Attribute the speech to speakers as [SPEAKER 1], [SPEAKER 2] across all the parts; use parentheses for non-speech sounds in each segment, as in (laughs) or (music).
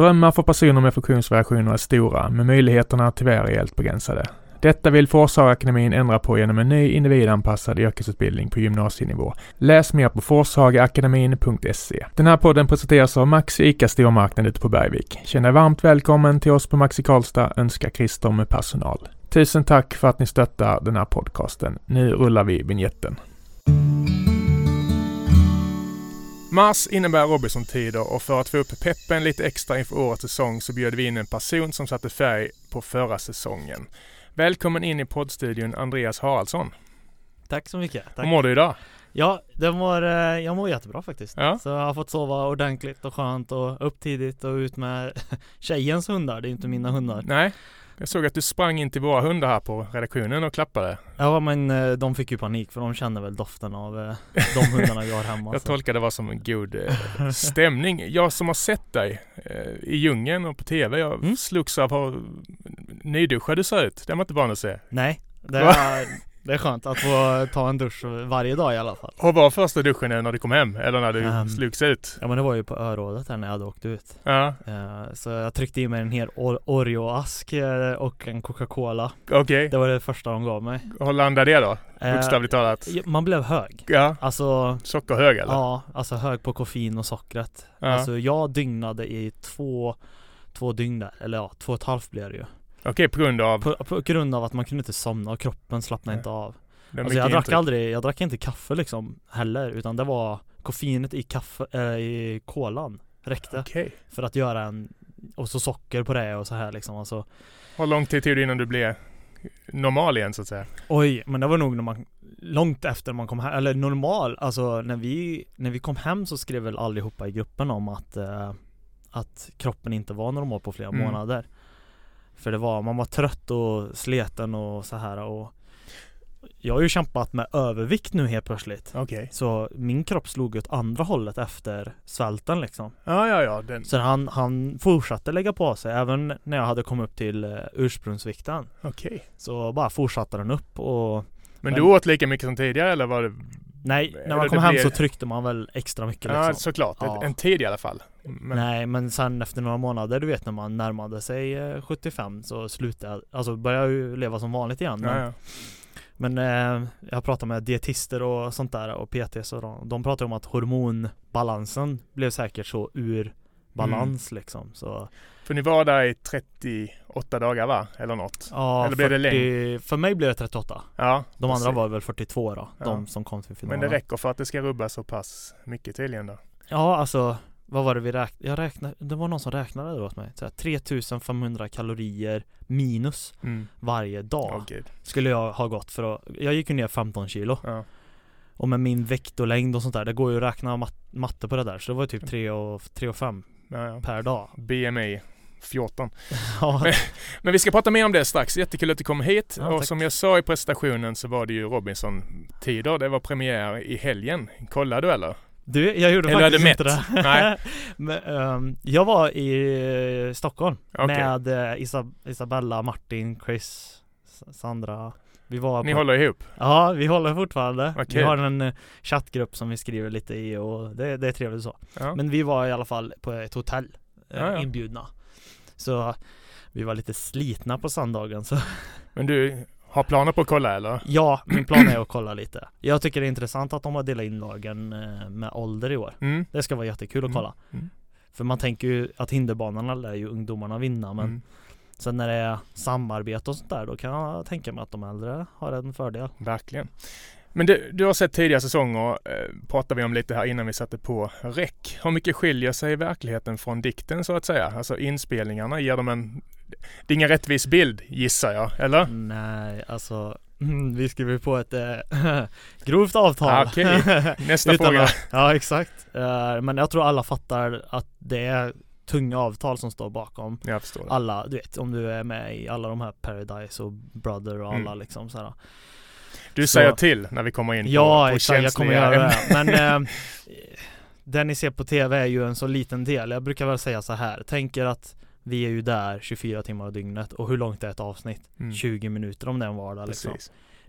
[SPEAKER 1] Drömmar för personer med funktionsvariationer är stora, men möjligheterna tyvärr är helt begränsade. Detta vill Forshagaakademin ändra på genom en ny individanpassad yrkesutbildning på gymnasienivå. Läs mer på forshagaakademin.se. Den här podden presenteras av Maxi ICA Stormarknad ute på Bergvik. Känn dig varmt välkommen till oss på Maxi Karlstad, önskar Christer med personal. Tusen tack för att ni stöttar den här podcasten. Nu rullar vi vignetten. Mars innebär Robinson-tider och för att få upp peppen lite extra inför årets säsong så bjöd vi in en person som satte färg på förra säsongen. Välkommen in i poddstudion Andreas Haraldsson.
[SPEAKER 2] Tack så mycket. Tack.
[SPEAKER 1] Hur mår du idag?
[SPEAKER 2] Ja, det mår, eh, jag mår jättebra faktiskt.
[SPEAKER 1] Ja.
[SPEAKER 2] Så jag har fått sova ordentligt och skönt och upp tidigt och ut med (laughs) tjejens hundar. Det är inte mina hundar.
[SPEAKER 1] Nej, jag såg att du sprang in till våra hundar här på redaktionen och klappade.
[SPEAKER 2] Ja, men eh, de fick ju panik för de känner väl doften av eh, de hundarna vi har hemma. (laughs)
[SPEAKER 1] Jag
[SPEAKER 2] så.
[SPEAKER 1] tolkar det var som en god eh, (laughs) stämning. Jag som har sett dig i djungeln och på TV, jag
[SPEAKER 2] Mm.
[SPEAKER 1] slogs av hur nyduschad du ser ut. Det var man inte van att se.
[SPEAKER 2] Nej, det är, det är skönt att få ta en dusch varje dag i alla fall.
[SPEAKER 1] Hur var första duschen när du kom hem? Eller när du
[SPEAKER 2] Ehm.
[SPEAKER 1] slogs ut?
[SPEAKER 2] Ja men det var ju på örådet här när jag hade åkt ut.
[SPEAKER 1] Ja,
[SPEAKER 2] Eh, Så jag tryckte i mig en hel Or- Oreo-ask eh, och en Coca-Cola.
[SPEAKER 1] okej.
[SPEAKER 2] Det var det första de gav mig.
[SPEAKER 1] Hur landade det då?
[SPEAKER 2] Eh,
[SPEAKER 1] Bokstavligt talat.
[SPEAKER 2] ja, Man blev hög.
[SPEAKER 1] Ja,
[SPEAKER 2] Alltså
[SPEAKER 1] sockerhög eller?
[SPEAKER 2] Ja, alltså hög på koffein och sockret.
[SPEAKER 1] Ja.
[SPEAKER 2] Alltså jag dygnade i två, två dygn där, eller ja, två och ett halvt blev det ju.
[SPEAKER 1] Okej, på grund av
[SPEAKER 2] På, på grund av att man kunde inte somna och kroppen slappnade inte av. Alltså jag drack
[SPEAKER 1] intryck.
[SPEAKER 2] aldrig, jag drack inte kaffe liksom heller, utan det var koffeinet i kaffe, äh, i kolan räckte
[SPEAKER 1] Okej.
[SPEAKER 2] för att göra en, och så socker på det och så här liksom. Alltså,
[SPEAKER 1] Hur lång tid tog det innan du blev normal igen så att säga?
[SPEAKER 2] oj, men det var nog när man, långt efter man kom hem, eller normal, alltså när vi, när vi kom hem så skrev väl allihopa i gruppen om att, eh, att kroppen inte var normal på flera
[SPEAKER 1] Mm.
[SPEAKER 2] månader. För det var, man var trött och sleten och så här och jag har ju kämpat med övervikt nu helt plötsligt.
[SPEAKER 1] Okej.
[SPEAKER 2] Så min kropp slog åt andra hållet efter svälten liksom.
[SPEAKER 1] Ja, ja, ja. Den...
[SPEAKER 2] Så han, han fortsatte lägga på sig även när jag hade kommit upp till eh, ursprungsvikten.
[SPEAKER 1] Okej.
[SPEAKER 2] Så bara fortsatte den upp och
[SPEAKER 1] Men
[SPEAKER 2] Men-
[SPEAKER 1] du åt lika mycket som tidigare eller var det?
[SPEAKER 2] Nej, när man kom hem
[SPEAKER 1] blir-
[SPEAKER 2] så tryckte man väl extra mycket liksom.
[SPEAKER 1] Ja, såklart.
[SPEAKER 2] Ja.
[SPEAKER 1] En tid i alla fall. Men...
[SPEAKER 2] Nej, men sen efter några månader, du vet när man närmade sig eh, 75 så slutade jag, alltså började jag ju leva som vanligt igen. Men,
[SPEAKER 1] Ja, ja.
[SPEAKER 2] men eh, jag pratar med dietister och sånt där och PTs och de, de pratar om att hormonbalansen blev säkert så ur balans
[SPEAKER 1] Mm.
[SPEAKER 2] liksom. Så
[SPEAKER 1] För ni var där i 38 dagar va? Eller något?
[SPEAKER 2] ja,
[SPEAKER 1] Eller blev det
[SPEAKER 2] 40 för mig blev det 38.
[SPEAKER 1] Ja.
[SPEAKER 2] De andra var väl 42 då,
[SPEAKER 1] Ja.
[SPEAKER 2] de som kom till finalen.
[SPEAKER 1] Men det räcker för att det ska rubba så pass mycket tydligen då?
[SPEAKER 2] Ja, alltså vad var det vi räknade? Jag räknade, det var någon som räknade det åt mig. Så här, 3500 kalorier minus
[SPEAKER 1] Mm.
[SPEAKER 2] varje dag
[SPEAKER 1] gud.
[SPEAKER 2] skulle jag ha gått för att, jag gick ju ner 15 kilo
[SPEAKER 1] Ja.
[SPEAKER 2] och med min vikt och längd och sånt där, det går ju att räkna mat, matte på det där så det var ju typ
[SPEAKER 1] Mm.
[SPEAKER 2] 3 och, 3 och 5
[SPEAKER 1] Ja, ja.
[SPEAKER 2] per dag.
[SPEAKER 1] BMI 14. (laughs)
[SPEAKER 2] Ja,
[SPEAKER 1] Men vi ska prata mer om det strax. Jättekul att du kom hit.
[SPEAKER 2] Ja,
[SPEAKER 1] och
[SPEAKER 2] tack.
[SPEAKER 1] som jag sa i presentationen så var det ju Robinson-tider. Det var premiär i helgen. Kollade du eller?
[SPEAKER 2] du, jag gjorde
[SPEAKER 1] Eller
[SPEAKER 2] faktiskt inte det.
[SPEAKER 1] Nej. (laughs)
[SPEAKER 2] Men, ehm, jag var i eh, Stockholm
[SPEAKER 1] Okej.
[SPEAKER 2] med eh, Isab- Isabella, Martin, Chris, Sandra. Vi var
[SPEAKER 1] Ni
[SPEAKER 2] på
[SPEAKER 1] håller ihop?
[SPEAKER 2] Ja, vi håller fortfarande.
[SPEAKER 1] Vad
[SPEAKER 2] Vi har en eh, chattgrupp som vi skriver lite i och det, det är trevligt så.
[SPEAKER 1] Ja.
[SPEAKER 2] Men vi var i alla fall på ett hotell eh,
[SPEAKER 1] Ja, ja.
[SPEAKER 2] inbjudna. Så vi var lite slitna på söndagen så (laughs)
[SPEAKER 1] Men du har planer på att kolla eller?
[SPEAKER 2] ja, min plan är (clears throat) att kolla lite. Jag tycker det är intressant att de har delat in lagen eh, med ålder i år.
[SPEAKER 1] Mm.
[SPEAKER 2] Det ska vara jättekul att
[SPEAKER 1] Mm.
[SPEAKER 2] kolla.
[SPEAKER 1] Mm.
[SPEAKER 2] För man tänker ju att hinderbanorna lär ju ungdomarna vinna men
[SPEAKER 1] Mm.
[SPEAKER 2] Sen när det är samarbete och sånt där då kan jag tänka mig att de äldre har en fördel.
[SPEAKER 1] Verkligen. Men du, du har sett tidigare säsonger, eh, pratade vi om lite här innan vi satte på räck. Hur mycket skiljer sig verkligheten från dikten så att säga? Alltså inspelningarna, ger de en... Det är ingen rättvis bild gissar jag, eller?
[SPEAKER 2] Nej, alltså mm, vi skriver på ett äh, (laughs) grovt avtal.
[SPEAKER 1] Ah, okej. (laughs) Nästa fråga.
[SPEAKER 2] att- ja, exakt. Eh, men jag tror alla fattar att det är tunga avtal som står bakom
[SPEAKER 1] Jag förstår det.
[SPEAKER 2] alla, du vet om du är med i alla de här Paradise och Brother och alla
[SPEAKER 1] Mm.
[SPEAKER 2] liksom så här.
[SPEAKER 1] Du
[SPEAKER 2] så-
[SPEAKER 1] säger till när vi kommer in på,
[SPEAKER 2] Ja,
[SPEAKER 1] på
[SPEAKER 2] exakt, jag kommer göra det. Men (laughs) eh, det ni ser på TV är ju en så liten del. Jag brukar väl säga så här. Tänker att vi är ju där 24 timmar om dygnet och hur långt är ett avsnitt?
[SPEAKER 1] Mm.
[SPEAKER 2] 20 minuter om det är en vardag liksom.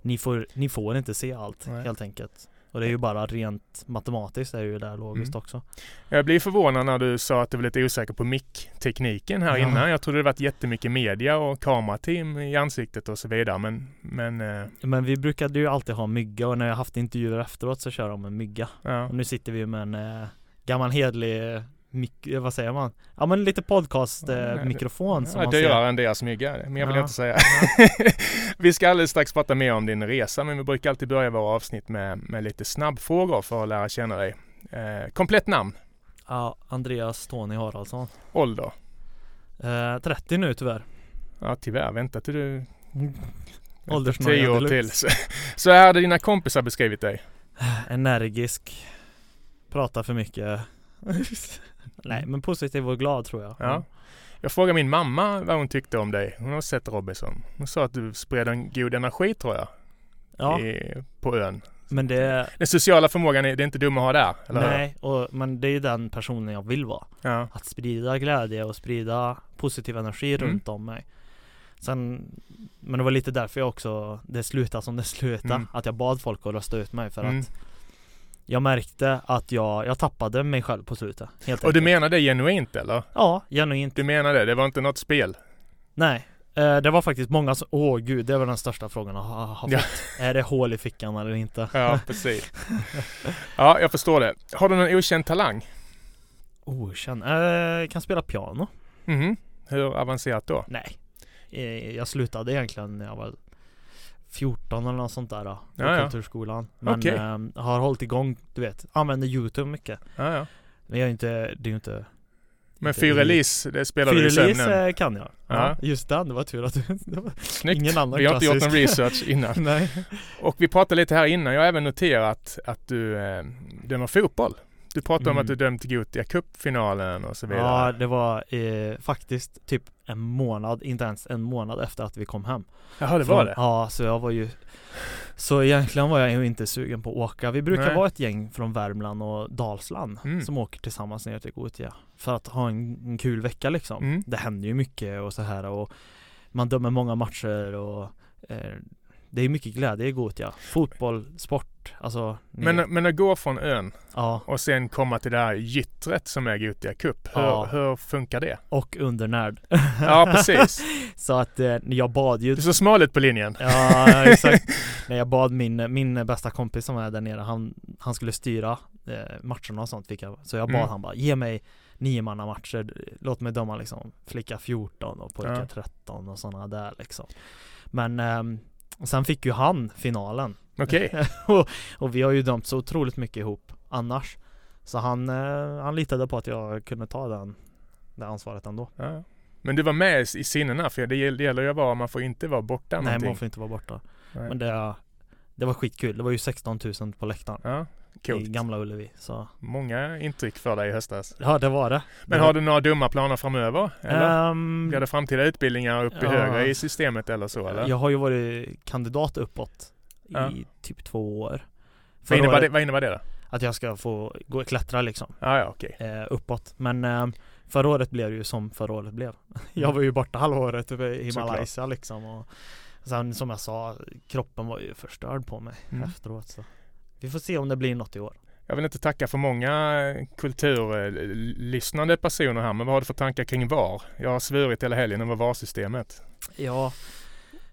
[SPEAKER 2] Ni får, ni får inte se allt
[SPEAKER 1] Nej.
[SPEAKER 2] helt enkelt. Och det är ju bara rent matematiskt är ju det logiskt
[SPEAKER 1] Mm.
[SPEAKER 2] också.
[SPEAKER 1] Jag blir förvånad när du sa att du var lite osäker på micktekniken här
[SPEAKER 2] Ja.
[SPEAKER 1] innan. Jag trodde det varit jättemycket media och kamerateam i ansiktet och så vidare. Men, men eh,
[SPEAKER 2] Men vi brukade ju alltid ha mygga och när jag haft intervjuer efteråt så kör de med mygga.
[SPEAKER 1] ja.
[SPEAKER 2] Och nu sitter vi med en eh, gammal hedlig mik- vad säger man? Ja men lite podcast eh,
[SPEAKER 1] Ja,
[SPEAKER 2] mikrofon som
[SPEAKER 1] Ja,
[SPEAKER 2] man
[SPEAKER 1] dyrare
[SPEAKER 2] ser.
[SPEAKER 1] än deras mygga, men jag vill
[SPEAKER 2] Ja.
[SPEAKER 1] inte säga. (laughs) vi ska alldeles strax prata mer om din resa, men vi brukar alltid börja våra avsnitt med, med lite snabbfrågor för att lära känna dig. Eh, komplett namn,
[SPEAKER 2] Ja, Andreas Tony Haraldsson.
[SPEAKER 1] ålder.
[SPEAKER 2] Eh, 30 nu tyvärr.
[SPEAKER 1] Ja, tyvärr, vänta till du...
[SPEAKER 2] Åldersnoja
[SPEAKER 1] Tio år till. Så, så här hade dina kompisar beskrivit dig.
[SPEAKER 2] Energisk. Pratar för mycket. (laughs) (laughs) Nej men positiv och glad tror jag.
[SPEAKER 1] Ja. Jag frågade min mamma vad hon tyckte om dig. Hon har sett Robinson. Hon sa att du spred en god energi tror jag.
[SPEAKER 2] Ja,
[SPEAKER 1] I, på ön.
[SPEAKER 2] men det
[SPEAKER 1] Den sociala förmågan, är, det är inte dum att ha där. Eller?
[SPEAKER 2] Nej, och, men det är den personen jag vill vara.
[SPEAKER 1] Ja.
[SPEAKER 2] Att sprida glädje och sprida positiv energi
[SPEAKER 1] Mm.
[SPEAKER 2] runt om mig. Sen, men det var lite därför jag också, det slutade som det slutade.
[SPEAKER 1] Mm.
[SPEAKER 2] Att jag bad folk att rösta ut mig för
[SPEAKER 1] Mm.
[SPEAKER 2] att jag märkte att jag, jag tappade mig själv på slutet. Helt
[SPEAKER 1] Och du menar det genuint eller?
[SPEAKER 2] Ja, genuint.
[SPEAKER 1] Du menar det? Det var inte något spel?
[SPEAKER 2] Nej. Eh, det var faktiskt många som, åh gud, det var den största frågan jag har, har fått.
[SPEAKER 1] Ja.
[SPEAKER 2] Är det hål i fickan eller inte?
[SPEAKER 1] Ja, (laughs) precis. Ja, jag förstår det. Har du någon okänd talang?
[SPEAKER 2] Okänd. Eh, kan spela piano?
[SPEAKER 1] Mhm. Hur avancerat då?
[SPEAKER 2] Nej. Eh, jag slutade egentligen när jag var 14 eller något sånt där då, på
[SPEAKER 1] Ja, ja.
[SPEAKER 2] kulturskolan. Men
[SPEAKER 1] Okej.
[SPEAKER 2] eh, har hållit igång, du vet, använder Youtube mycket.
[SPEAKER 1] Ja, ja.
[SPEAKER 2] Men jag är inte, det är ju inte
[SPEAKER 1] Men Fyrelise, det spelar du i sömnen?
[SPEAKER 2] Eh, kan jag. Ja. Just den, det var tur att du... (laughs)
[SPEAKER 1] Snyggt.
[SPEAKER 2] ingen annan
[SPEAKER 1] Vi har inte gjort någon research (laughs) innan.
[SPEAKER 2] Nej.
[SPEAKER 1] Och vi pratade lite här innan. Jag har även noterat att du eh, dömer fotboll. Du pratade om
[SPEAKER 2] Mm.
[SPEAKER 1] att du dömt Gothia Cup-finalen och så vidare.
[SPEAKER 2] Ja, det var eh, faktiskt typ en månad, inte ens en månad efter att vi kom hem.
[SPEAKER 1] Jaha, det var
[SPEAKER 2] Från-
[SPEAKER 1] det?
[SPEAKER 2] Ja, så jag var ju Så egentligen var jag ju inte sugen på att åka. Vi brukar
[SPEAKER 1] Nej.
[SPEAKER 2] vara ett gäng från Värmland och Dalsland
[SPEAKER 1] Mm.
[SPEAKER 2] som åker tillsammans ner till Gothia för att ha en, en kul vecka liksom.
[SPEAKER 1] Mm.
[SPEAKER 2] Det händer ju mycket och så här och man dömer många matcher och eh, det är mycket glädje i Gothia. Fotboll, sport, alltså ni,
[SPEAKER 1] Men, men att gå från ön
[SPEAKER 2] Ja,
[SPEAKER 1] och sen komma till det här gyttret som är Gothia Cup. Hur,
[SPEAKER 2] Ja.
[SPEAKER 1] hur funkar det?
[SPEAKER 2] och undernärd.
[SPEAKER 1] Ja, precis. (laughs)
[SPEAKER 2] så att eh, jag bad ju
[SPEAKER 1] Du är så smal ut på linjen.
[SPEAKER 2] Ja, exakt. (laughs) När jag bad min, min bästa kompis som är där nere, han, han skulle styra eh, matcherna och sånt fick jag. Så jag bad
[SPEAKER 1] Mm.
[SPEAKER 2] han bara, ge mig nio manna matcher, låt mig döma liksom flicka 14 och pojkar
[SPEAKER 1] Ja.
[SPEAKER 2] 13 och sådana där liksom. Men ehm, sen fick ju han finalen.
[SPEAKER 1] Okej. (laughs)
[SPEAKER 2] och, och vi har ju dömt så otroligt mycket ihop annars. Så han, eh, han litade på att jag kunde ta den, det ansvaret ändå.
[SPEAKER 1] Ja. Men du var med i sinnena för det gäller ju att vara, man får inte vara borta
[SPEAKER 2] Nej,
[SPEAKER 1] någonting.
[SPEAKER 2] man får inte vara borta.
[SPEAKER 1] Nej.
[SPEAKER 2] Men det, det var skitkul. Det var ju 16 000 på läktaren.
[SPEAKER 1] Ja, coolt.
[SPEAKER 2] i Gamla Ullevi. Så
[SPEAKER 1] Många intryck för dig i höstas.
[SPEAKER 2] ja, det var det.
[SPEAKER 1] Men
[SPEAKER 2] det
[SPEAKER 1] har du några dumma planer framöver? Eller?
[SPEAKER 2] Ehm,
[SPEAKER 1] Blir det framtida utbildningar upp i
[SPEAKER 2] ja.
[SPEAKER 1] högre i systemet eller så eller?
[SPEAKER 2] jag har ju varit kandidat uppåt i
[SPEAKER 1] Ja.
[SPEAKER 2] typ två år.
[SPEAKER 1] vad, innebär det, vad innebär det då?
[SPEAKER 2] att jag ska få gå och klättra liksom
[SPEAKER 1] Ah, ja, okej.
[SPEAKER 2] eh, uppåt. Men eh, förra året blev det ju som förra året blev. (laughs) jag var ju borta halva året i
[SPEAKER 1] Såklart.
[SPEAKER 2] Malaysia liksom. Och sen som jag sa, kroppen var ju förstörd på mig
[SPEAKER 1] Mm.
[SPEAKER 2] efteråt. Så. Vi får se om det blir något i år.
[SPEAKER 1] Jag vill inte tacka för många kulturlyssnande personer här, men vad har du för tankar kring VAR? Jag har svurit hela helgen över VAR-systemet.
[SPEAKER 2] Ja,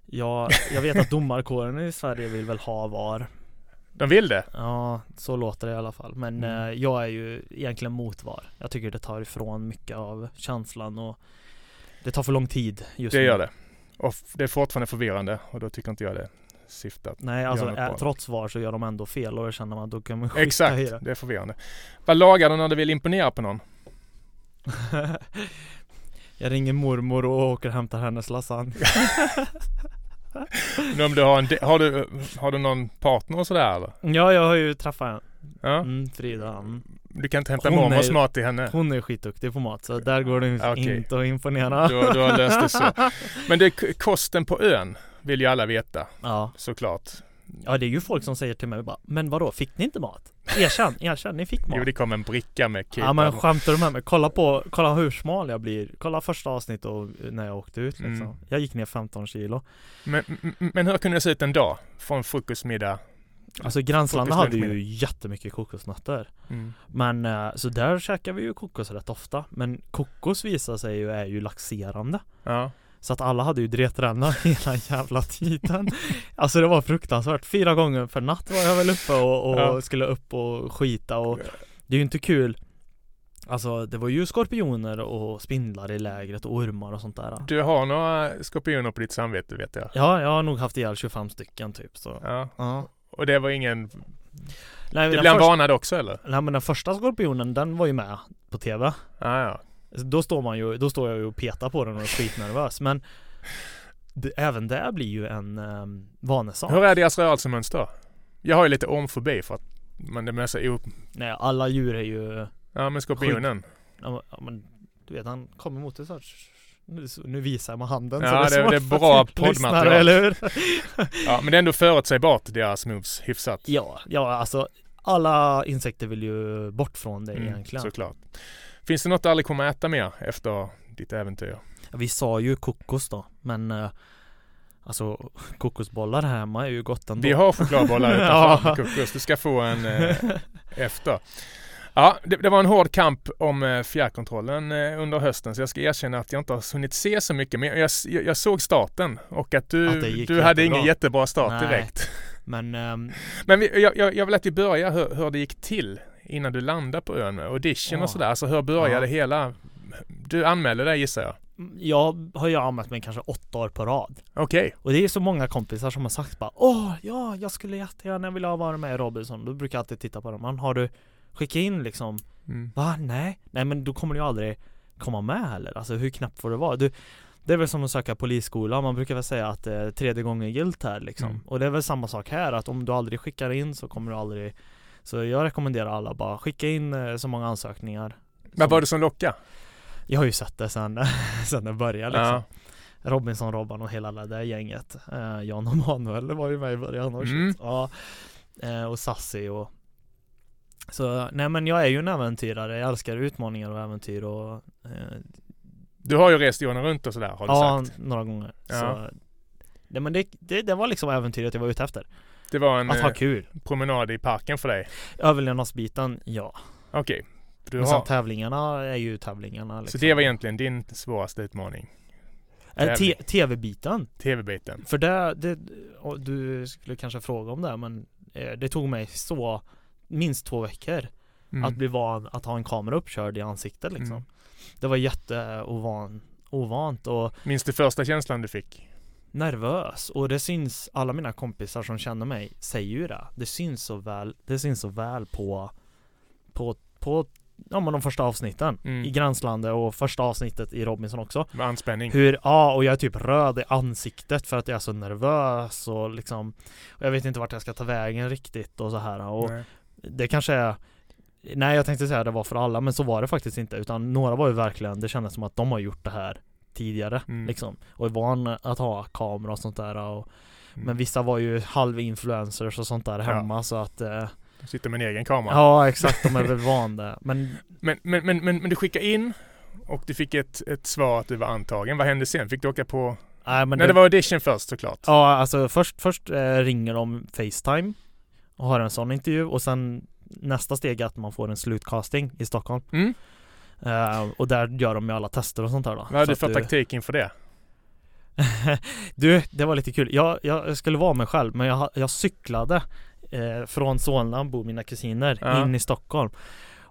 [SPEAKER 2] ja, jag vet att domarkåren i Sverige vill väl ha VAR.
[SPEAKER 1] De vill det?
[SPEAKER 2] Ja, så låter det i alla fall. Men
[SPEAKER 1] Mm.
[SPEAKER 2] eh, jag är ju egentligen mot VAR. Jag tycker det tar ifrån mycket av känslan och det tar för lång tid just
[SPEAKER 1] Det
[SPEAKER 2] nu.
[SPEAKER 1] gör det. Och det är fortfarande förvirrande och då tycker inte jag det syftat.
[SPEAKER 2] Nej, alltså
[SPEAKER 1] något
[SPEAKER 2] eh, trots VAR så gör de ändå fel och då känner man att då kan man skita i
[SPEAKER 1] Exakt,
[SPEAKER 2] det.
[SPEAKER 1] det är förvirrande. Vad lagar du när du vill imponera på någon? (laughs)
[SPEAKER 2] jag ringer mormor och åker och hämtar hennes lasagne. (laughs)
[SPEAKER 1] Men Om du har, en de- har, du, har du någon partner och sådär eller?
[SPEAKER 2] ja, jag har ju träffat en.
[SPEAKER 1] Ja?
[SPEAKER 2] Mm, Frida. Mm.
[SPEAKER 1] Du kan inte hämta
[SPEAKER 2] Hon
[SPEAKER 1] mormors
[SPEAKER 2] är-
[SPEAKER 1] mat till henne?
[SPEAKER 2] Hon är skitduktig på mat så där går det
[SPEAKER 1] Okej.
[SPEAKER 2] inte att imponera.
[SPEAKER 1] Du, du har löst det så. (laughs) Men det är kosten på ön vill ju alla veta
[SPEAKER 2] Ja.
[SPEAKER 1] såklart.
[SPEAKER 2] ja, det är ju folk som säger till mig bara Men vadå, fick ni inte mat? Erkänn, (laughs) erkänn, ni fick mat.
[SPEAKER 1] Jo det kom en bricka med
[SPEAKER 2] Ja men skämtar du med mig? Kolla på, kolla hur smal jag blir Kolla första avsnittet och när jag åkte ut liksom
[SPEAKER 1] Mm.
[SPEAKER 2] Jag gick ner 15 kilo
[SPEAKER 1] men, men, hur kunde det se ut en dag? Från frukost, middag,
[SPEAKER 2] Alltså Gränslandet
[SPEAKER 1] Fått
[SPEAKER 2] hade ju jättemycket kokosnötter
[SPEAKER 1] Mm.
[SPEAKER 2] Men eh, så där käkar vi ju kokos rätt ofta Men kokos visar sig ju är ju laxerande
[SPEAKER 1] Ja.
[SPEAKER 2] Så att alla hade ju dretränna (laughs) hela jävla tiden Alltså det var fruktansvärt Fyra gånger per natt var jag väl uppe och, och
[SPEAKER 1] Ja.
[SPEAKER 2] skulle upp och skita och Det är ju inte kul Alltså det var ju skorpioner och spindlar i lägret och ormar och sånt där
[SPEAKER 1] Du har några skorpioner på ditt samvete vet jag.
[SPEAKER 2] Ja, jag har nog haft ihjäl 25 stycken typ så
[SPEAKER 1] Ja.
[SPEAKER 2] Ja
[SPEAKER 1] Och det var ingen...
[SPEAKER 2] Nej,
[SPEAKER 1] Du blev
[SPEAKER 2] första,
[SPEAKER 1] varnad också eller?
[SPEAKER 2] nej men den första skorpionen den var ju med på TV
[SPEAKER 1] Ja, ja.
[SPEAKER 2] Då står man ju, då står jag ju och petar på den och är skitnervös men det, Även det blir ju en um, vanesak
[SPEAKER 1] Hur är deras rörelsemönster? Jag har ju lite ormfobi för att man det mesta o...
[SPEAKER 2] Nej alla djur är ju
[SPEAKER 1] Ja men skorpionen.
[SPEAKER 2] Ja men du vet han kommer mot dig så här, nu, visar jag med handen
[SPEAKER 1] Ja,
[SPEAKER 2] så
[SPEAKER 1] det-
[SPEAKER 2] svårt
[SPEAKER 1] det är
[SPEAKER 2] för
[SPEAKER 1] bra (laughs) poddmaterial.
[SPEAKER 2] eller hur? (laughs)
[SPEAKER 1] Ja men det är ändå förutsägbart deras moves hyfsat.
[SPEAKER 2] ja, ja alltså alla insekter vill ju bort från dig
[SPEAKER 1] Mm,
[SPEAKER 2] egentligen
[SPEAKER 1] Såklart. Finns det något du aldrig kommer äta mer efter ditt äventyr?
[SPEAKER 2] Vi sa ju kokos då men eh, Alltså kokosbollar här hemma är ju gott ändå
[SPEAKER 1] Vi har chokladbollar utanför (laughs)
[SPEAKER 2] Ja.
[SPEAKER 1] kokos. Du ska få en eh, (laughs) efter. Ja, det, det var en hård kamp om eh, fjärrkontrollen eh, under hösten så jag ska erkänna att jag inte har hunnit se så mycket men jag, jag, jag såg starten och att du,
[SPEAKER 2] Att
[SPEAKER 1] du hade ingen jättebra start
[SPEAKER 2] Nej.
[SPEAKER 1] direkt.
[SPEAKER 2] Men ehm,
[SPEAKER 1] Men vi, jag, jag, jag vill att vi börjar hur, hur det gick till innan du landade på ön med audition
[SPEAKER 2] Ja.
[SPEAKER 1] och sådär. Alltså hur började
[SPEAKER 2] Ja.
[SPEAKER 1] hela? Du anmälde dig gissar jag.
[SPEAKER 2] jag har ju använt mig kanske åtta år på rad
[SPEAKER 1] Okej.
[SPEAKER 2] Och det är så många kompisar som har sagt bara Åh, ja, jag skulle jättegärna vilja vara med i Robinson Då brukar jag alltid titta på dem Man har du skickat in liksom
[SPEAKER 1] Mm.
[SPEAKER 2] Va? Nej? Nej men då kommer du ju aldrig komma med heller Alltså hur knappt får det vara? Du, det är väl som att söka polisskola Man brukar väl säga att är tredje gången gilt här liksom
[SPEAKER 1] Mm.
[SPEAKER 2] Och det är väl samma sak här att om du aldrig skickar in så kommer du aldrig Så jag rekommenderar alla bara skicka in eh, så många ansökningar
[SPEAKER 1] Vad
[SPEAKER 2] som-
[SPEAKER 1] var det som lockade?
[SPEAKER 2] Jag har ju sett det sen, (laughs) sen det började liksom
[SPEAKER 1] Ja.
[SPEAKER 2] Robinson, Robban och hela det där gänget eh, Jan och Manuel var ju med i början och
[SPEAKER 1] Mm.
[SPEAKER 2] Ja, eh, och Sassi och Så nej men jag är ju en äventyrare, jag älskar utmaningar och äventyr och eh,
[SPEAKER 1] Du har ju rest jorden runt och sådär har du
[SPEAKER 2] Ja,
[SPEAKER 1] sagt.
[SPEAKER 2] några gånger
[SPEAKER 1] Ja.
[SPEAKER 2] så Nej men det, det, det var liksom äventyret jag var ute efter
[SPEAKER 1] Det var en
[SPEAKER 2] Att ha
[SPEAKER 1] eh,
[SPEAKER 2] kul
[SPEAKER 1] promenad i parken för dig.
[SPEAKER 2] Överlevnadsbiten, ja
[SPEAKER 1] Okej. Du
[SPEAKER 2] Men sen
[SPEAKER 1] har,
[SPEAKER 2] tävlingarna är ju tävlingarna
[SPEAKER 1] så
[SPEAKER 2] liksom.
[SPEAKER 1] det var egentligen din svåraste utmaning?
[SPEAKER 2] TV-biten
[SPEAKER 1] TV-biten?
[SPEAKER 2] För det, det du skulle kanske fråga om det men eh, Det tog mig så Minst två veckor
[SPEAKER 1] Mm.
[SPEAKER 2] Att bli van att ha en kamera uppkörd i ansiktet liksom
[SPEAKER 1] Mm.
[SPEAKER 2] Det var jätteovan Ovant och
[SPEAKER 1] Minns du första känslan du fick?
[SPEAKER 2] Nervös och det syns Alla mina kompisar som känner mig säger ju det Det syns så väl Det syns så väl på På, på Ja men de första avsnitten
[SPEAKER 1] Mm.
[SPEAKER 2] I Gränslandet och första avsnittet i Robinson också
[SPEAKER 1] Med anspänning?
[SPEAKER 2] Hur, ja och jag är typ röd i ansiktet för att jag är så nervös och liksom och Jag vet inte vart jag ska ta vägen riktigt och så här och
[SPEAKER 1] Nej.
[SPEAKER 2] det kanske är Nej jag tänkte säga att det var för alla men så var det faktiskt inte utan några var ju verkligen Det kändes som att de har gjort det här Tidigare
[SPEAKER 1] Mm.
[SPEAKER 2] liksom och är van att ha kamera och sånt där och,
[SPEAKER 1] Mm.
[SPEAKER 2] Men vissa var ju halvinfluencers och sånt där hemma så att eh,
[SPEAKER 1] Du sitter med en egen kamera?
[SPEAKER 2] Ja exakt, de är väl vana Men (laughs)
[SPEAKER 1] Men, men, men, men, men du skickade in och du fick ett, ett svar att du var antagen. Vad hände sen? Fick du åka på?
[SPEAKER 2] Nej men
[SPEAKER 1] Nej, det var audition först såklart.
[SPEAKER 2] Ja, alltså först, först eh, ringer de Facetime och har en sån intervju och sen nästa steg är att man får en slutcasting i Stockholm.
[SPEAKER 1] Mm.
[SPEAKER 2] Eh, och där gör de ju alla tester och sånt där då.
[SPEAKER 1] Vad hade du för
[SPEAKER 2] att
[SPEAKER 1] taktik inför det? (laughs)
[SPEAKER 2] du, det var lite kul. Jag, jag skulle vara mig själv men jag, jag cyklade eh, från Solna, bor mina kusiner,
[SPEAKER 1] Ja.
[SPEAKER 2] in i Stockholm.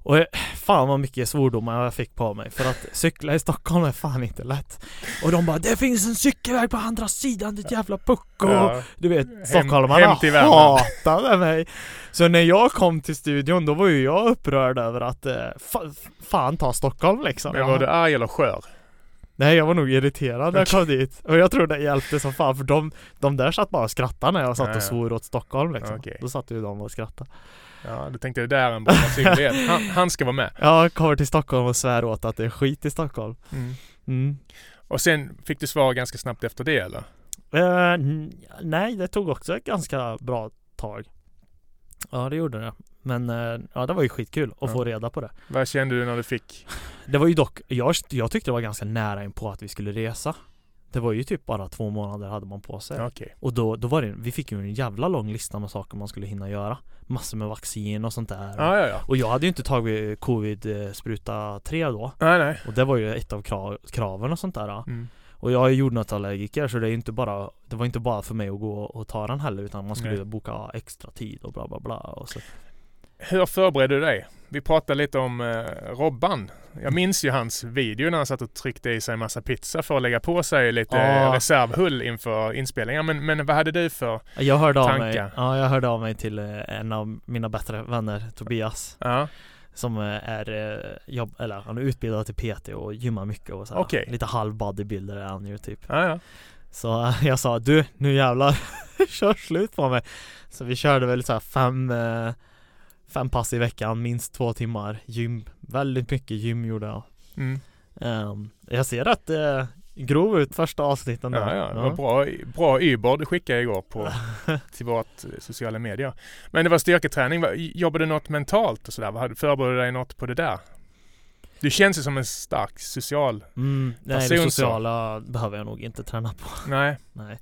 [SPEAKER 2] Och fan vad mycket svordomar jag fick på mig för att cykla i Stockholm är fan inte lätt. Och de bara 'Det finns en cykelväg på andra sidan ditt jävla pucko'
[SPEAKER 1] Ja.
[SPEAKER 2] Du vet,
[SPEAKER 1] Hem-
[SPEAKER 2] stockholmarna
[SPEAKER 1] hem
[SPEAKER 2] hatade mig. Så när jag kom till studion då var ju jag upprörd över att eh, fa Fan ta Stockholm liksom.
[SPEAKER 1] Men var du arg eller skör?
[SPEAKER 2] Nej jag var nog irriterad när jag kom dit. Och jag tror det hjälpte som fan för de, de där satt bara och skrattade när jag satt och svor åt Stockholm liksom.
[SPEAKER 1] Okej.
[SPEAKER 2] Då satt ju de och skrattade
[SPEAKER 1] Ja, du tänkte det där är en bra personlighet. (laughs) Han, han ska vara med.
[SPEAKER 2] Jag kommer till Stockholm och svär åt att det är skit i Stockholm
[SPEAKER 1] Mm.
[SPEAKER 2] mm.
[SPEAKER 1] Och sen fick du svar ganska snabbt efter det eller?
[SPEAKER 2] N- nej, det tog också ett ganska bra tag. Ja, det gjorde det. Men eh, ja, det var ju skitkul att
[SPEAKER 1] Ja.
[SPEAKER 2] få reda på det.
[SPEAKER 1] Vad kände du när du fick?
[SPEAKER 2] Det var ju dock, jag, jag tyckte det var ganska nära in på att vi skulle resa. Det var ju typ bara två månader hade man på sig
[SPEAKER 1] Okej.
[SPEAKER 2] Och då, då var det, vi fick ju en jävla lång lista med saker man skulle hinna göra Massor med vaccin och sånt där
[SPEAKER 1] Ja, ja, ja.
[SPEAKER 2] Och jag hade ju inte tagit covid-spruta 3 då
[SPEAKER 1] Nej, nej.
[SPEAKER 2] Och det var ju ett av krav, kraven och sånt där
[SPEAKER 1] Mm.
[SPEAKER 2] Och jag är jordnötsallergiker så det är inte bara Det var inte bara för mig att gå och ta den heller utan man skulle
[SPEAKER 1] Nej.
[SPEAKER 2] boka extra tid och bla bla bla och så.
[SPEAKER 1] Hur förberedde du dig? Vi pratade lite om eh, Robban. Jag minns ju hans video när han satt och tryckte i sig en massa pizza för att lägga på sig lite
[SPEAKER 2] Ja.
[SPEAKER 1] reservhull inför inspelningar. Men, men vad hade du för...
[SPEAKER 2] Jag hörde av mig
[SPEAKER 1] Tankar.
[SPEAKER 2] Ja jag hörde av mig till eh, en av mina bättre vänner Tobias
[SPEAKER 1] Ja,
[SPEAKER 2] Som eh, är eh, jobb, eller han är utbildad till PT och gymmar mycket och så här.
[SPEAKER 1] Okej.
[SPEAKER 2] Lite halv bodybuilder är han ju typ
[SPEAKER 1] ja, ja.
[SPEAKER 2] Så jag sa du, nu jävlar (laughs) Kör slut på mig Så vi körde väl så fem eh, Fem pass i veckan, minst två timmar gym Väldigt mycket gym gjorde jag
[SPEAKER 1] Mm.
[SPEAKER 2] Ehm, Jag ser rätt eh, grov ut första avsnitten där
[SPEAKER 1] Ja, ja, det var bra, bra Uber du skickade igår på, (laughs) till vårt eh, sociala medier. Men det var styrketräning. Jobbade du något mentalt och sådär? Förberedde du dig något på det där? Du känns ju som en stark social...
[SPEAKER 2] mm, Nej
[SPEAKER 1] Person
[SPEAKER 2] det
[SPEAKER 1] så.
[SPEAKER 2] sociala behöver jag nog inte träna på
[SPEAKER 1] Nej, (laughs)
[SPEAKER 2] Nej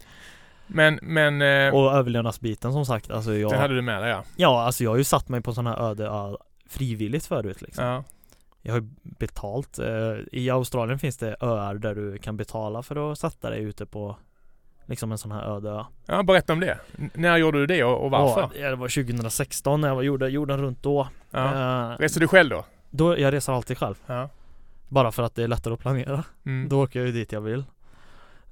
[SPEAKER 1] men, men eh,
[SPEAKER 2] Och överlevnadsbiten som sagt, alltså jag
[SPEAKER 1] den hade du med dig ja.
[SPEAKER 2] Ja, alltså jag har ju satt mig på sån här öde ö frivilligt förut liksom
[SPEAKER 1] ja.
[SPEAKER 2] Jag har ju betalt eh, I Australien finns det öar där du kan betala för att sätta dig ute på Liksom en sån här öde ö
[SPEAKER 1] Ja, berätta om det. N- när gjorde du det och, och varför?
[SPEAKER 2] Ja, det var 2016 när jag var, gjorde jorden runt då
[SPEAKER 1] Ja.
[SPEAKER 2] Eh,
[SPEAKER 1] Reste du själv då?
[SPEAKER 2] Då, jag reser alltid själv
[SPEAKER 1] Ja.
[SPEAKER 2] Bara för att det är lättare att planera
[SPEAKER 1] Mm.
[SPEAKER 2] Då åker jag ju dit jag vill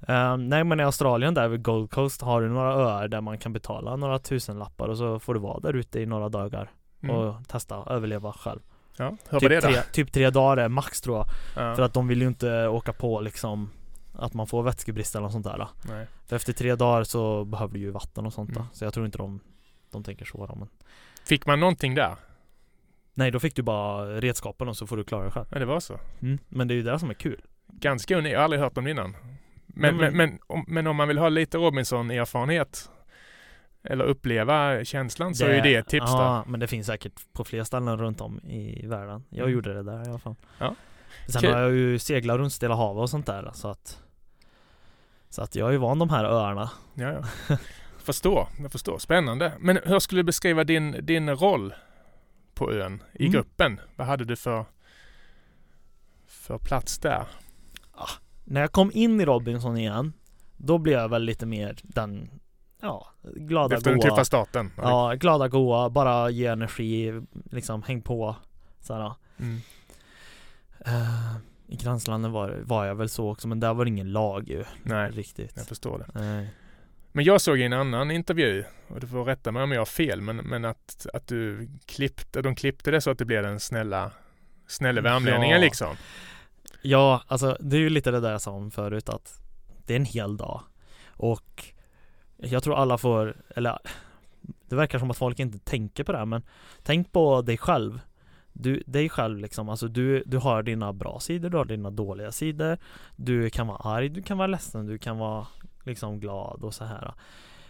[SPEAKER 2] Eh, Nej men i Australien där vid Gold Coast har du några öar där man kan betala några tusen lappar och så får du vara där ute i några dagar
[SPEAKER 1] Mm.
[SPEAKER 2] och testa överleva själv
[SPEAKER 1] Ja, hur det
[SPEAKER 2] typ,
[SPEAKER 1] då?
[SPEAKER 2] tre, typ tre dagar är max tror jag
[SPEAKER 1] Ja.
[SPEAKER 2] För att de vill ju inte åka på liksom Att man får vätskebrist eller något sånt där
[SPEAKER 1] Nej.
[SPEAKER 2] För efter tre dagar så behöver du ju vatten och sånt
[SPEAKER 1] Mm.
[SPEAKER 2] Så jag tror inte de De tänker så då, men
[SPEAKER 1] Fick man någonting där?
[SPEAKER 2] Nej då fick du bara redskapen och så får du klara dig själv
[SPEAKER 1] Ja, det var så.
[SPEAKER 2] mm. Men det är ju det som är kul
[SPEAKER 1] Ganska unikt. Jag har aldrig hört om det innan. Men, men,
[SPEAKER 2] men-
[SPEAKER 1] om, men om man vill ha lite Robinson-erfarenhet eller uppleva känslan så är ju det ett tips där.
[SPEAKER 2] Ja men det finns säkert på fler ställen runt om i världen Jag
[SPEAKER 1] Mm.
[SPEAKER 2] gjorde det där i alla fall
[SPEAKER 1] Ja.
[SPEAKER 2] Sen
[SPEAKER 1] Kul.
[SPEAKER 2] har jag ju seglat runt Stilla havet och sånt där så att Så att jag är ju van de här öarna
[SPEAKER 1] Ja, ja. (laughs) Förstår, jag förstår. Spännande. Men hur skulle du beskriva din, din roll på ön i
[SPEAKER 2] Mm.
[SPEAKER 1] gruppen? Vad hade du för, för plats där?
[SPEAKER 2] När jag kom in i Robinson igen Då blev jag väl lite mer den Ja, glada
[SPEAKER 1] Efter den
[SPEAKER 2] goa
[SPEAKER 1] tuffa starten?
[SPEAKER 2] Ja, glada goa, bara ge energi, liksom häng på såhär.
[SPEAKER 1] Mm.
[SPEAKER 2] Eh, I Gränslandet var, var jag väl så också men där var det ingen lag ju
[SPEAKER 1] Nej,
[SPEAKER 2] Riktigt
[SPEAKER 1] jag förstår det.
[SPEAKER 2] Nej.
[SPEAKER 1] Men jag såg i en annan intervju, och du får rätta mig om jag har fel, men, men att, att du klippte, de klippte det så att det blev den snälla, snälla värmlänningen
[SPEAKER 2] Ja.
[SPEAKER 1] liksom.
[SPEAKER 2] Ja, alltså det är ju lite det där jag sa om förut att Det är en hel dag. Och Jag tror alla får, eller Det verkar som att folk inte tänker på det här men Tänk på dig själv. Du, dig själv liksom, alltså du, du har dina bra sidor, du har dina dåliga sidor. Du kan vara arg, du kan vara ledsen, du kan vara liksom glad och så här.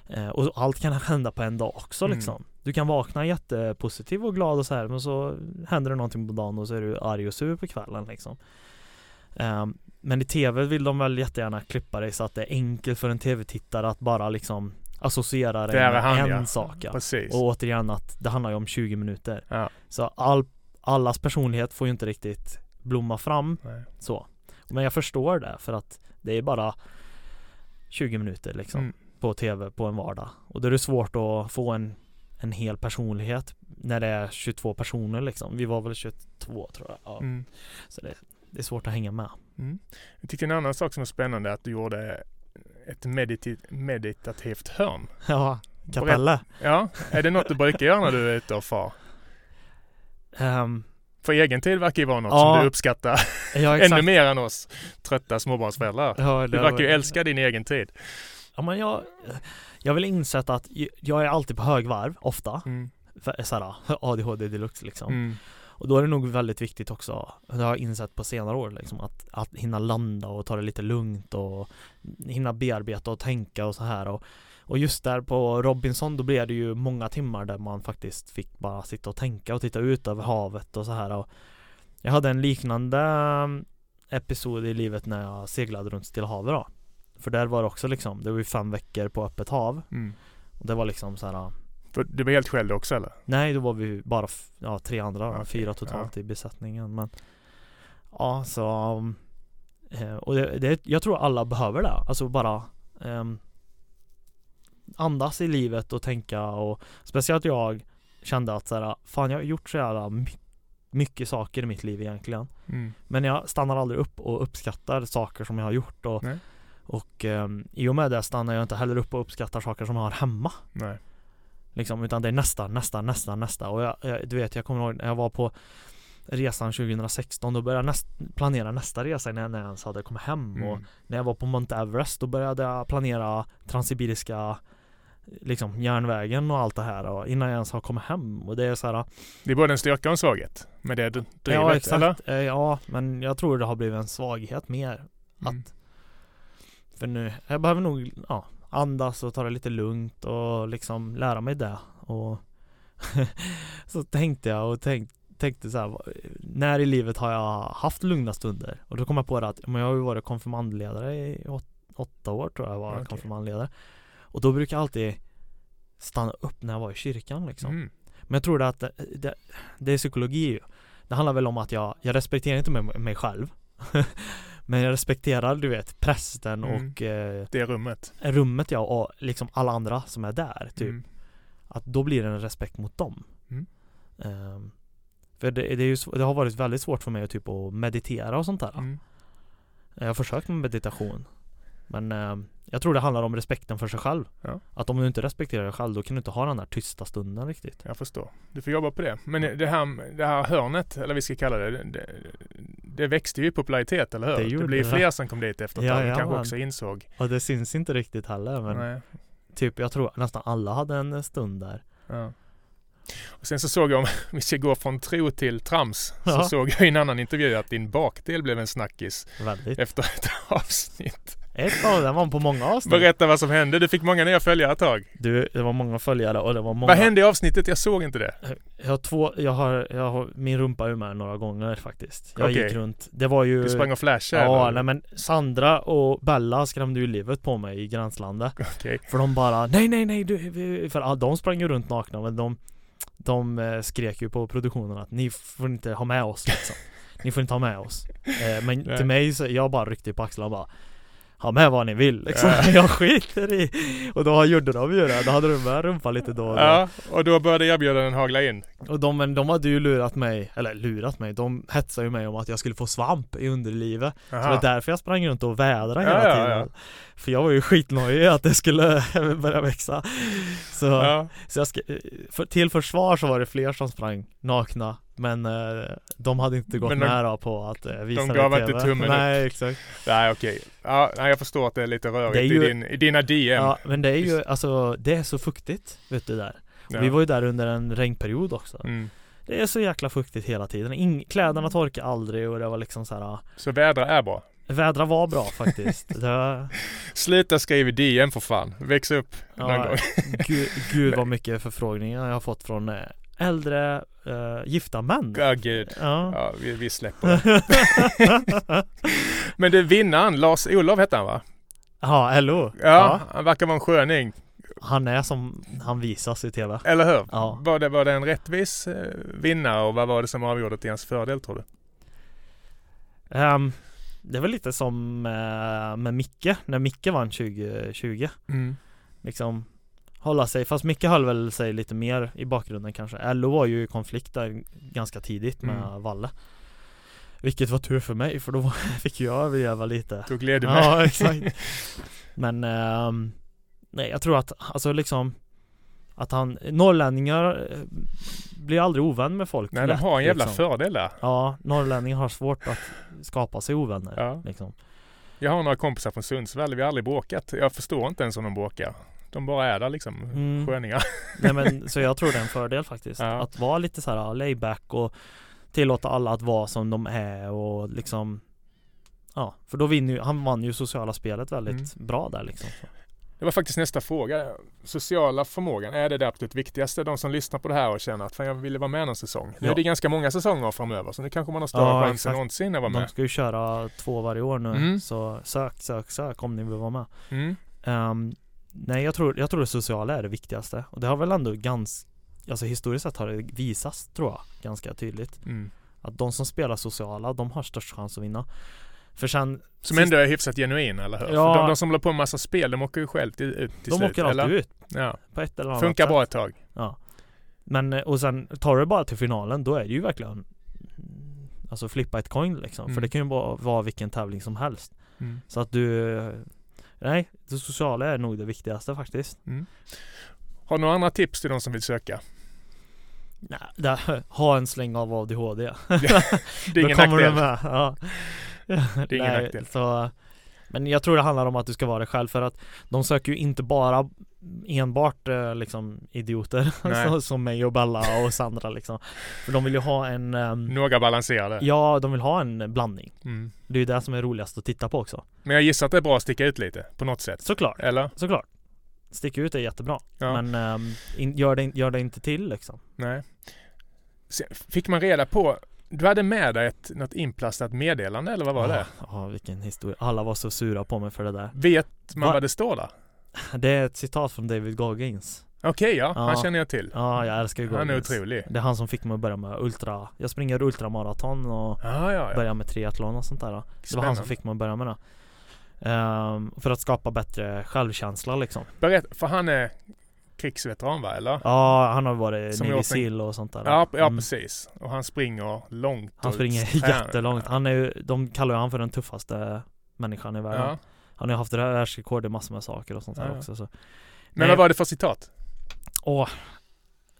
[SPEAKER 2] Eh, Och allt kan hända på en dag också
[SPEAKER 1] Mm.
[SPEAKER 2] liksom. Du kan vakna jättepositiv och glad och så här men så händer det någonting på dagen och så är du arg och sur på kvällen liksom Ehm, Men i tv vill de väl jättegärna klippa dig så att det är enkelt för en tv-tittare att bara liksom associera dig med
[SPEAKER 1] han,
[SPEAKER 2] en
[SPEAKER 1] ja.
[SPEAKER 2] sak. Och återigen att det handlar ju om 20 minuter
[SPEAKER 1] Ja.
[SPEAKER 2] Så all, allas personlighet får ju inte riktigt blomma fram
[SPEAKER 1] Nej.
[SPEAKER 2] så Men jag förstår det för att det är bara 20 minuter liksom
[SPEAKER 1] Mm.
[SPEAKER 2] på tv på en vardag Och då är det svårt att få en en hel personlighet när det är 22 personer liksom Vi var väl 22 tror jag ja.
[SPEAKER 1] Mm.
[SPEAKER 2] Så det, det är svårt att hänga med
[SPEAKER 1] Mm. Jag tyckte en annan sak som var spännande är att du gjorde ett mediti- meditativt hörn.
[SPEAKER 2] Ja, Kapelle
[SPEAKER 1] Ja, är det något du brukar göra när du är ute och far?
[SPEAKER 2] Ehm,
[SPEAKER 1] För egen tid verkar ju vara något
[SPEAKER 2] Ja.
[SPEAKER 1] som du uppskattar
[SPEAKER 2] Ja (laughs)
[SPEAKER 1] ännu mer än oss trötta småbarnsföräldrar.
[SPEAKER 2] ja,
[SPEAKER 1] Du verkar ju älska din egen tid.
[SPEAKER 2] Ja men jag Jag vill insett att jag är alltid på högvarv, ofta
[SPEAKER 1] Mm.
[SPEAKER 2] För- Såhär, ADHD deluxe liksom
[SPEAKER 1] Mm.
[SPEAKER 2] Och då är det nog väldigt viktigt också Det har jag insett på senare år liksom att, att hinna landa och ta det lite lugnt och Hinna bearbeta och tänka och så här och Och just där på Robinson då blev det ju många timmar där man faktiskt fick bara sitta och tänka och titta ut över havet och så här och Jag hade en liknande mm, episod i livet när jag seglade runt Stilla havet då För där var det också liksom, det var ju fem veckor på öppet hav
[SPEAKER 1] Mm.
[SPEAKER 2] och det var liksom så här.
[SPEAKER 1] Du var helt själv också eller?
[SPEAKER 2] Nej, då var vi bara ja, tre andra,
[SPEAKER 1] Okej,
[SPEAKER 2] fyra totalt i besättningen men Ja, så um, eh, Och det, det, jag tror alla behöver det, alltså bara ehm, Andas i livet och tänka och Speciellt jag kände att så här, fan jag har gjort så jävla my- mycket saker i mitt liv egentligen
[SPEAKER 1] Mm.
[SPEAKER 2] Men jag stannar aldrig upp och uppskattar saker som jag har gjort och,
[SPEAKER 1] Nej.
[SPEAKER 2] och ehm, i och med det stannar jag inte heller upp och uppskattar saker som jag har hemma
[SPEAKER 1] Nej.
[SPEAKER 2] Liksom, utan det är nästa, nästa, nästa, nästa och jag, jag, du vet, jag kommer ihåg när jag var på resan 2016 då började jag näst, planera nästa resa innan jag ens hade kommit hem och
[SPEAKER 1] Mm.
[SPEAKER 2] när jag var på Mount Everest då började jag planera Transsibiriska liksom järnvägen och allt det här och innan jag ens har kommit hem och det är så här
[SPEAKER 1] Det är både en styrka och en svaghet med det du drivet,
[SPEAKER 2] Ja exakt,
[SPEAKER 1] eller?
[SPEAKER 2] Eh, ja men jag tror det har blivit en svaghet mer
[SPEAKER 1] Mm.
[SPEAKER 2] att För nu, jag behöver nog ja, andas och ta det lite lugnt och liksom lära mig det och (laughs) Så tänkte jag och tänk, tänkte så här, När i livet har jag haft lugna stunder? Och då kom jag på det att men jag har ju varit konfirmandledare i åt, åtta år tror jag var
[SPEAKER 1] Okej.
[SPEAKER 2] konfirmandledare Och då brukar jag alltid stanna upp när jag var i kyrkan liksom
[SPEAKER 1] Mm.
[SPEAKER 2] men jag tror det att det, det, det är psykologi ju. Det handlar väl om att jag, jag respekterar inte mig, mig själv (laughs) Men jag respekterar du vet prästen
[SPEAKER 1] Mm.
[SPEAKER 2] och eh,
[SPEAKER 1] Det rummet.
[SPEAKER 2] rummet ja och liksom alla andra som är där typ
[SPEAKER 1] Mm.
[SPEAKER 2] Att då blir det en respekt mot dem
[SPEAKER 1] Mm.
[SPEAKER 2] Ehm, För det, det, är ju, det har varit väldigt svårt för mig att typ att meditera och sånt där
[SPEAKER 1] Mm.
[SPEAKER 2] Jag har försökt med meditation Men ehm, jag tror det handlar om respekten för sig själv
[SPEAKER 1] Ja.
[SPEAKER 2] Att om du inte respekterar dig själv då kan du inte ha den där tysta stunden riktigt
[SPEAKER 1] Jag förstår. Du får jobba på det. Men det här, det här hörnet, eller vi ska kalla det, det, det växte ju i popularitet, eller hur?
[SPEAKER 2] Det
[SPEAKER 1] Det,
[SPEAKER 2] gjorde
[SPEAKER 1] blir
[SPEAKER 2] det.
[SPEAKER 1] fler som kom dit efter ett
[SPEAKER 2] Ja.
[SPEAKER 1] Vi
[SPEAKER 2] ja,
[SPEAKER 1] kanske
[SPEAKER 2] man.
[SPEAKER 1] också insåg.
[SPEAKER 2] Och det syns inte riktigt heller men
[SPEAKER 1] Nej.
[SPEAKER 2] Typ jag tror nästan alla hade en stund där
[SPEAKER 1] Ja. Och sen så såg jag, om (laughs) vi ska gå från tro till trams, så såg jag i en annan intervju att din bakdel blev en snackis
[SPEAKER 2] Väldigt
[SPEAKER 1] efter ett (laughs) avsnitt.
[SPEAKER 2] Ett av dem var på många avsnitt
[SPEAKER 1] Berätta vad som hände. Du fick många nya följare ett tag.
[SPEAKER 2] Du, det var många följare och det var många
[SPEAKER 1] Vad hände i avsnittet? Jag såg inte det.
[SPEAKER 2] Jag har två, jag har, jag har min rumpa är med några gånger faktiskt Jag
[SPEAKER 1] Okej.
[SPEAKER 2] gick runt, det var ju
[SPEAKER 1] Du sprang och flashade?
[SPEAKER 2] Ja,
[SPEAKER 1] eller?
[SPEAKER 2] nej men Sandra och Bella skrämde ju livet på mig i gränslandet
[SPEAKER 1] Okej.
[SPEAKER 2] För de bara nej nej nej du, vi-" För de sprang ju runt nakna men de De eh, skrek ju på produktionen att ni får inte ha med oss liksom Ni får inte ha med oss eh, Men
[SPEAKER 1] Nej.
[SPEAKER 2] till mig så, jag bara ryckte på axlarna och bara Ha med vad ni vill liksom,
[SPEAKER 1] Ja. (laughs)
[SPEAKER 2] jag skiter i Och då gjorde de ju det, då hade de med rumpa lite då och då
[SPEAKER 1] Ja, och då började erbjudanden hagla in.
[SPEAKER 2] Och de, men de hade ju lurat mig, eller lurat mig, de hetsade ju mig om att jag skulle få svamp i underlivet Så det
[SPEAKER 1] Aha.
[SPEAKER 2] var därför jag sprang runt och vädrade hela
[SPEAKER 1] ja,
[SPEAKER 2] tiden
[SPEAKER 1] ja.
[SPEAKER 2] För jag var ju skitnöjd att det skulle (laughs) börja växa Så, så jag ska, för, till försvar så var det fler som sprang nakna Men eh, de hade inte gått
[SPEAKER 1] de-
[SPEAKER 2] då på att eh, visa
[SPEAKER 1] de
[SPEAKER 2] det
[SPEAKER 1] gav
[SPEAKER 2] i
[SPEAKER 1] inte tummen
[SPEAKER 2] Nej exakt
[SPEAKER 1] nej okej. Ja, nej, jag förstår att det är lite rörigt
[SPEAKER 2] Det är ju-
[SPEAKER 1] i, din, i dina DM.
[SPEAKER 2] Ja men det är ju alltså, det är så fuktigt vet du där
[SPEAKER 1] Ja.
[SPEAKER 2] Vi var ju där under en regnperiod också
[SPEAKER 1] mm.
[SPEAKER 2] Det är så jäkla fuktigt hela tiden, In, kläderna torkar aldrig och det var liksom så här
[SPEAKER 1] Så vädra är bra.
[SPEAKER 2] Vädra var bra faktiskt. (laughs) Det var,
[SPEAKER 1] Sluta skriva DM för fan. Väx upp någon
[SPEAKER 2] ja,
[SPEAKER 1] gång.
[SPEAKER 2] gud, gud (laughs) vad mycket förfrågningar jag har fått från eh, äldre eh, gifta män.
[SPEAKER 1] Ja, gud.
[SPEAKER 2] Ja.
[SPEAKER 1] Ja, vi, vi släpper det. (laughs) Men det vinnaren, Lars-Olof hette han va?
[SPEAKER 2] Ja, LO.
[SPEAKER 1] Ja,
[SPEAKER 2] Ja.
[SPEAKER 1] han verkar vara en sköning.
[SPEAKER 2] Han är som han visas i TV.
[SPEAKER 1] Eller hur?
[SPEAKER 2] Ja.
[SPEAKER 1] Var, det, var det en rättvis eh, vinnare och vad var det som avgjorde till hans fördel tror du?
[SPEAKER 2] Ehm, det var lite som eh, med Micke, när Micke vann 2020.
[SPEAKER 1] Mm.
[SPEAKER 2] Liksom hålla sig, fast Micke höll väl sig lite mer i bakgrunden kanske. LO var ju i konflikt där ganska tidigt med
[SPEAKER 1] Mm.
[SPEAKER 2] Valle. Vilket var tur för mig för då (laughs) fick jag överleva lite.
[SPEAKER 1] Tog glädje med.
[SPEAKER 2] Ja, (laughs) exakt. (laughs) Men ehm, nej, jag tror att alltså liksom att han, norrlänningar eh, blir aldrig ovän med folk
[SPEAKER 1] Nej, de har en jävla
[SPEAKER 2] liksom.
[SPEAKER 1] fördel där.
[SPEAKER 2] Ja, norrlänningar har svårt att skapa sig ovänner
[SPEAKER 1] Ja.
[SPEAKER 2] liksom.
[SPEAKER 1] Jag har några kompisar från Sundsvall, vi har aldrig bråkat. Jag förstår inte ens om de bråkar. De bara är där liksom,
[SPEAKER 2] Mm.
[SPEAKER 1] sköningar. (laughs)
[SPEAKER 2] Nej men så jag tror det är en fördel faktiskt.
[SPEAKER 1] Ja.
[SPEAKER 2] Att vara lite så här layback och tillåta alla att vara som de är och liksom Ja, för då vinner ju, han vann ju sociala spelet väldigt
[SPEAKER 1] Mm.
[SPEAKER 2] bra där liksom.
[SPEAKER 1] Det var faktiskt nästa fråga. Sociala förmågan, är det det absolut viktigaste? De som lyssnar på det här och känner att fan, jag ville vara med någon säsong. Nu
[SPEAKER 2] Ja.
[SPEAKER 1] är det ganska många säsonger framöver så nu kanske man har större
[SPEAKER 2] Ja,
[SPEAKER 1] chans än någonsin att vara
[SPEAKER 2] De
[SPEAKER 1] med.
[SPEAKER 2] ska ju köra två varje år nu,
[SPEAKER 1] Mm.
[SPEAKER 2] så sök, sök, sök om ni vill vara med.
[SPEAKER 1] Mm.
[SPEAKER 2] Ehm, nej, jag tror, jag tror det sociala är det viktigaste. Och det har väl ändå ganska, alltså historiskt sett har det visats, tror jag, ganska tydligt.
[SPEAKER 1] Mm.
[SPEAKER 2] Att de som spelar sociala, de har störst chans att vinna. För sen,
[SPEAKER 1] Som ändå är hyfsat genuina, eller hur?
[SPEAKER 2] Ja.
[SPEAKER 1] De, de som håller på med massa spel, de åker ju själv till, ut till
[SPEAKER 2] de
[SPEAKER 1] slut,
[SPEAKER 2] åker alltid
[SPEAKER 1] eller?
[SPEAKER 2] ut
[SPEAKER 1] Ja.
[SPEAKER 2] på ett eller annat
[SPEAKER 1] Funkar
[SPEAKER 2] sätt.
[SPEAKER 1] bra ett tag.
[SPEAKER 2] Ja. Men, och sen tar du bara till finalen, då är det ju verkligen Alltså flippa ett coin liksom.
[SPEAKER 1] Mm.
[SPEAKER 2] För det kan ju bara vara vilken tävling som helst.
[SPEAKER 1] Mm.
[SPEAKER 2] Så att du Nej, det sociala är nog det viktigaste faktiskt.
[SPEAKER 1] Mm. Har du några andra tips till de som vill söka?
[SPEAKER 2] Nej, där, ha en släng av ADHD. (laughs)
[SPEAKER 1] Det är ingen nackdel.
[SPEAKER 2] med. Ja.
[SPEAKER 1] Det är ingen
[SPEAKER 2] Nej,
[SPEAKER 1] nackdel.
[SPEAKER 2] Så, men jag tror det handlar om att du ska vara dig själv för att de söker ju inte bara enbart eh, liksom idioter (laughs) som mig och Bella och Sandra liksom. För de vill ju ha en ehm,
[SPEAKER 1] Några balanserade.
[SPEAKER 2] Ja, de vill ha en blandning.
[SPEAKER 1] Mm.
[SPEAKER 2] Det är ju det som är roligast att titta på också.
[SPEAKER 1] Men jag gissar att det är bra att sticka ut lite på något sätt.
[SPEAKER 2] Såklart,
[SPEAKER 1] Eller?
[SPEAKER 2] såklart. Stick ut är jättebra.
[SPEAKER 1] Ja.
[SPEAKER 2] Men ehm, in, gör, det, gör det inte till liksom.
[SPEAKER 1] Nej. Sen Fick man reda på, du hade med dig ett, något inplastat meddelande eller vad var det?
[SPEAKER 2] Ja, ja, vilken historia. Alla var så sura på mig för det där.
[SPEAKER 1] Vet man
[SPEAKER 2] Va?
[SPEAKER 1] vad det står där? (laughs)
[SPEAKER 2] Det är ett citat från David Goggins.
[SPEAKER 1] Okej ja, han
[SPEAKER 2] Ja.
[SPEAKER 1] känner jag till.
[SPEAKER 2] Ja, jag älskar ju
[SPEAKER 1] Han är
[SPEAKER 2] Goggins.
[SPEAKER 1] otrolig.
[SPEAKER 2] Det är han som fick mig att börja med ultra. Jag springer ultramaraton och
[SPEAKER 1] Ja, ja, ja.
[SPEAKER 2] börjar med triathlon och sånt där. Det var han
[SPEAKER 1] Spännande.
[SPEAKER 2] som fick mig att börja med det. Ehm, för att skapa bättre självkänsla liksom.
[SPEAKER 1] Berätt, för han är krigsveteran va, eller?
[SPEAKER 2] Ja, han har varit
[SPEAKER 1] Som
[SPEAKER 2] Navy Seal och sånt där.
[SPEAKER 1] Ja, ja
[SPEAKER 2] Mm.
[SPEAKER 1] precis. Och han springer långt.
[SPEAKER 2] Han springer jättelångt. Han är ju, de kallar ju han för den tuffaste människan i världen.
[SPEAKER 1] Ja.
[SPEAKER 2] Han har haft världsrekord i massor med saker och sånt där
[SPEAKER 1] Ja,
[SPEAKER 2] också. Så.
[SPEAKER 1] Men vad var det för citat?
[SPEAKER 2] Åh,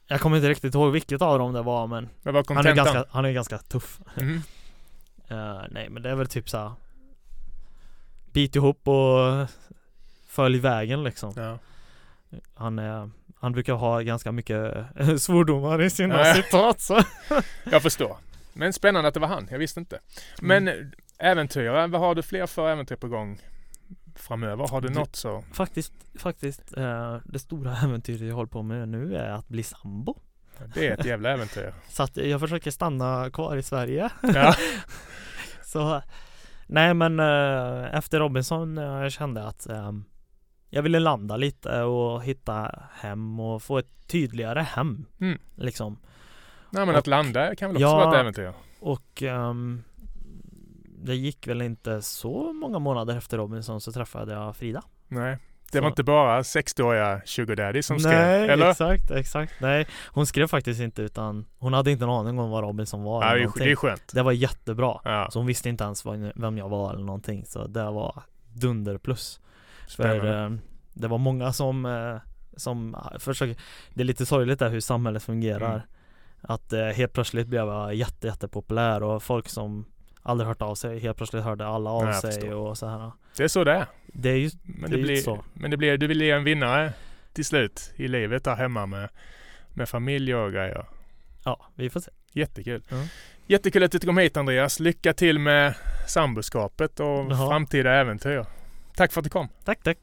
[SPEAKER 2] jag kommer inte riktigt ihåg vilket av dem det var men
[SPEAKER 1] Vad var
[SPEAKER 2] han är, ganska, han är ganska tuff.
[SPEAKER 1] Mhm.
[SPEAKER 2] Eh, nej men det är väl typ så här. Bit ihop och följ vägen liksom.
[SPEAKER 1] Ja.
[SPEAKER 2] Han, är, han brukar ha ganska mycket (laughs) svordomar i sina
[SPEAKER 1] Ja.
[SPEAKER 2] citat så. (laughs)
[SPEAKER 1] Jag förstår. Men spännande att det var han. Jag visste inte. Men
[SPEAKER 2] Mm.
[SPEAKER 1] äventyr, vad har du fler för äventyr på gång framöver? Har du
[SPEAKER 2] Du-
[SPEAKER 1] något så?
[SPEAKER 2] Faktiskt, faktiskt eh, det stora (laughs) äventyret jag håller på med nu är att bli sambo.
[SPEAKER 1] Det är ett jävla äventyr.
[SPEAKER 2] Så att jag försöker stanna kvar i Sverige.
[SPEAKER 1] Ja.
[SPEAKER 2] Så Nej men eh, efter Robinson eh, jag kände att ehm, jag ville landa lite och hitta hem och få ett tydligare hem.
[SPEAKER 1] Mm.
[SPEAKER 2] Liksom.
[SPEAKER 1] Nej men
[SPEAKER 2] Och-
[SPEAKER 1] att landa kan väl också
[SPEAKER 2] Ja.
[SPEAKER 1] vara ett äventyr?
[SPEAKER 2] Och ehm, det gick väl inte så många månader efter Robinson så träffade jag Frida.
[SPEAKER 1] Nej. Det var
[SPEAKER 2] Så-
[SPEAKER 1] inte bara 60-åriga sugar daddy som skrev,
[SPEAKER 2] Nej,
[SPEAKER 1] eller?
[SPEAKER 2] exakt, exakt. Nej, hon skrev faktiskt inte utan hon hade inte en aning om vad Robinson var eller
[SPEAKER 1] det, är, skönt.
[SPEAKER 2] Det var jättebra.
[SPEAKER 1] Ja,
[SPEAKER 2] Så hon visste inte ens vem jag var eller någonting. Så det var dunder plus. För eh, det var många som, eh, som eh, försöker Det är lite sorgligt där hur samhället fungerar.
[SPEAKER 1] Mm.
[SPEAKER 2] Att eh, helt plötsligt blev jag jätte, jättepopulär och folk som aldrig hört av sig helt plötsligt hörde alla av
[SPEAKER 1] Nej,
[SPEAKER 2] sig och så här.
[SPEAKER 1] Det är så det är.
[SPEAKER 2] Det är ju
[SPEAKER 1] Men
[SPEAKER 2] Det
[SPEAKER 1] det, blir,
[SPEAKER 2] så.
[SPEAKER 1] men det blir, du ge en vinnare till slut i livet där hemma med, med familj och grejer.
[SPEAKER 2] Ja, vi får se.
[SPEAKER 1] Jättekul.
[SPEAKER 2] Ja.
[SPEAKER 1] Jättekul att du kom hit Andreas. Lycka till med samboskapet och
[SPEAKER 2] Ja.
[SPEAKER 1] framtida äventyr. Tack för att du kom.
[SPEAKER 2] Tack, tack.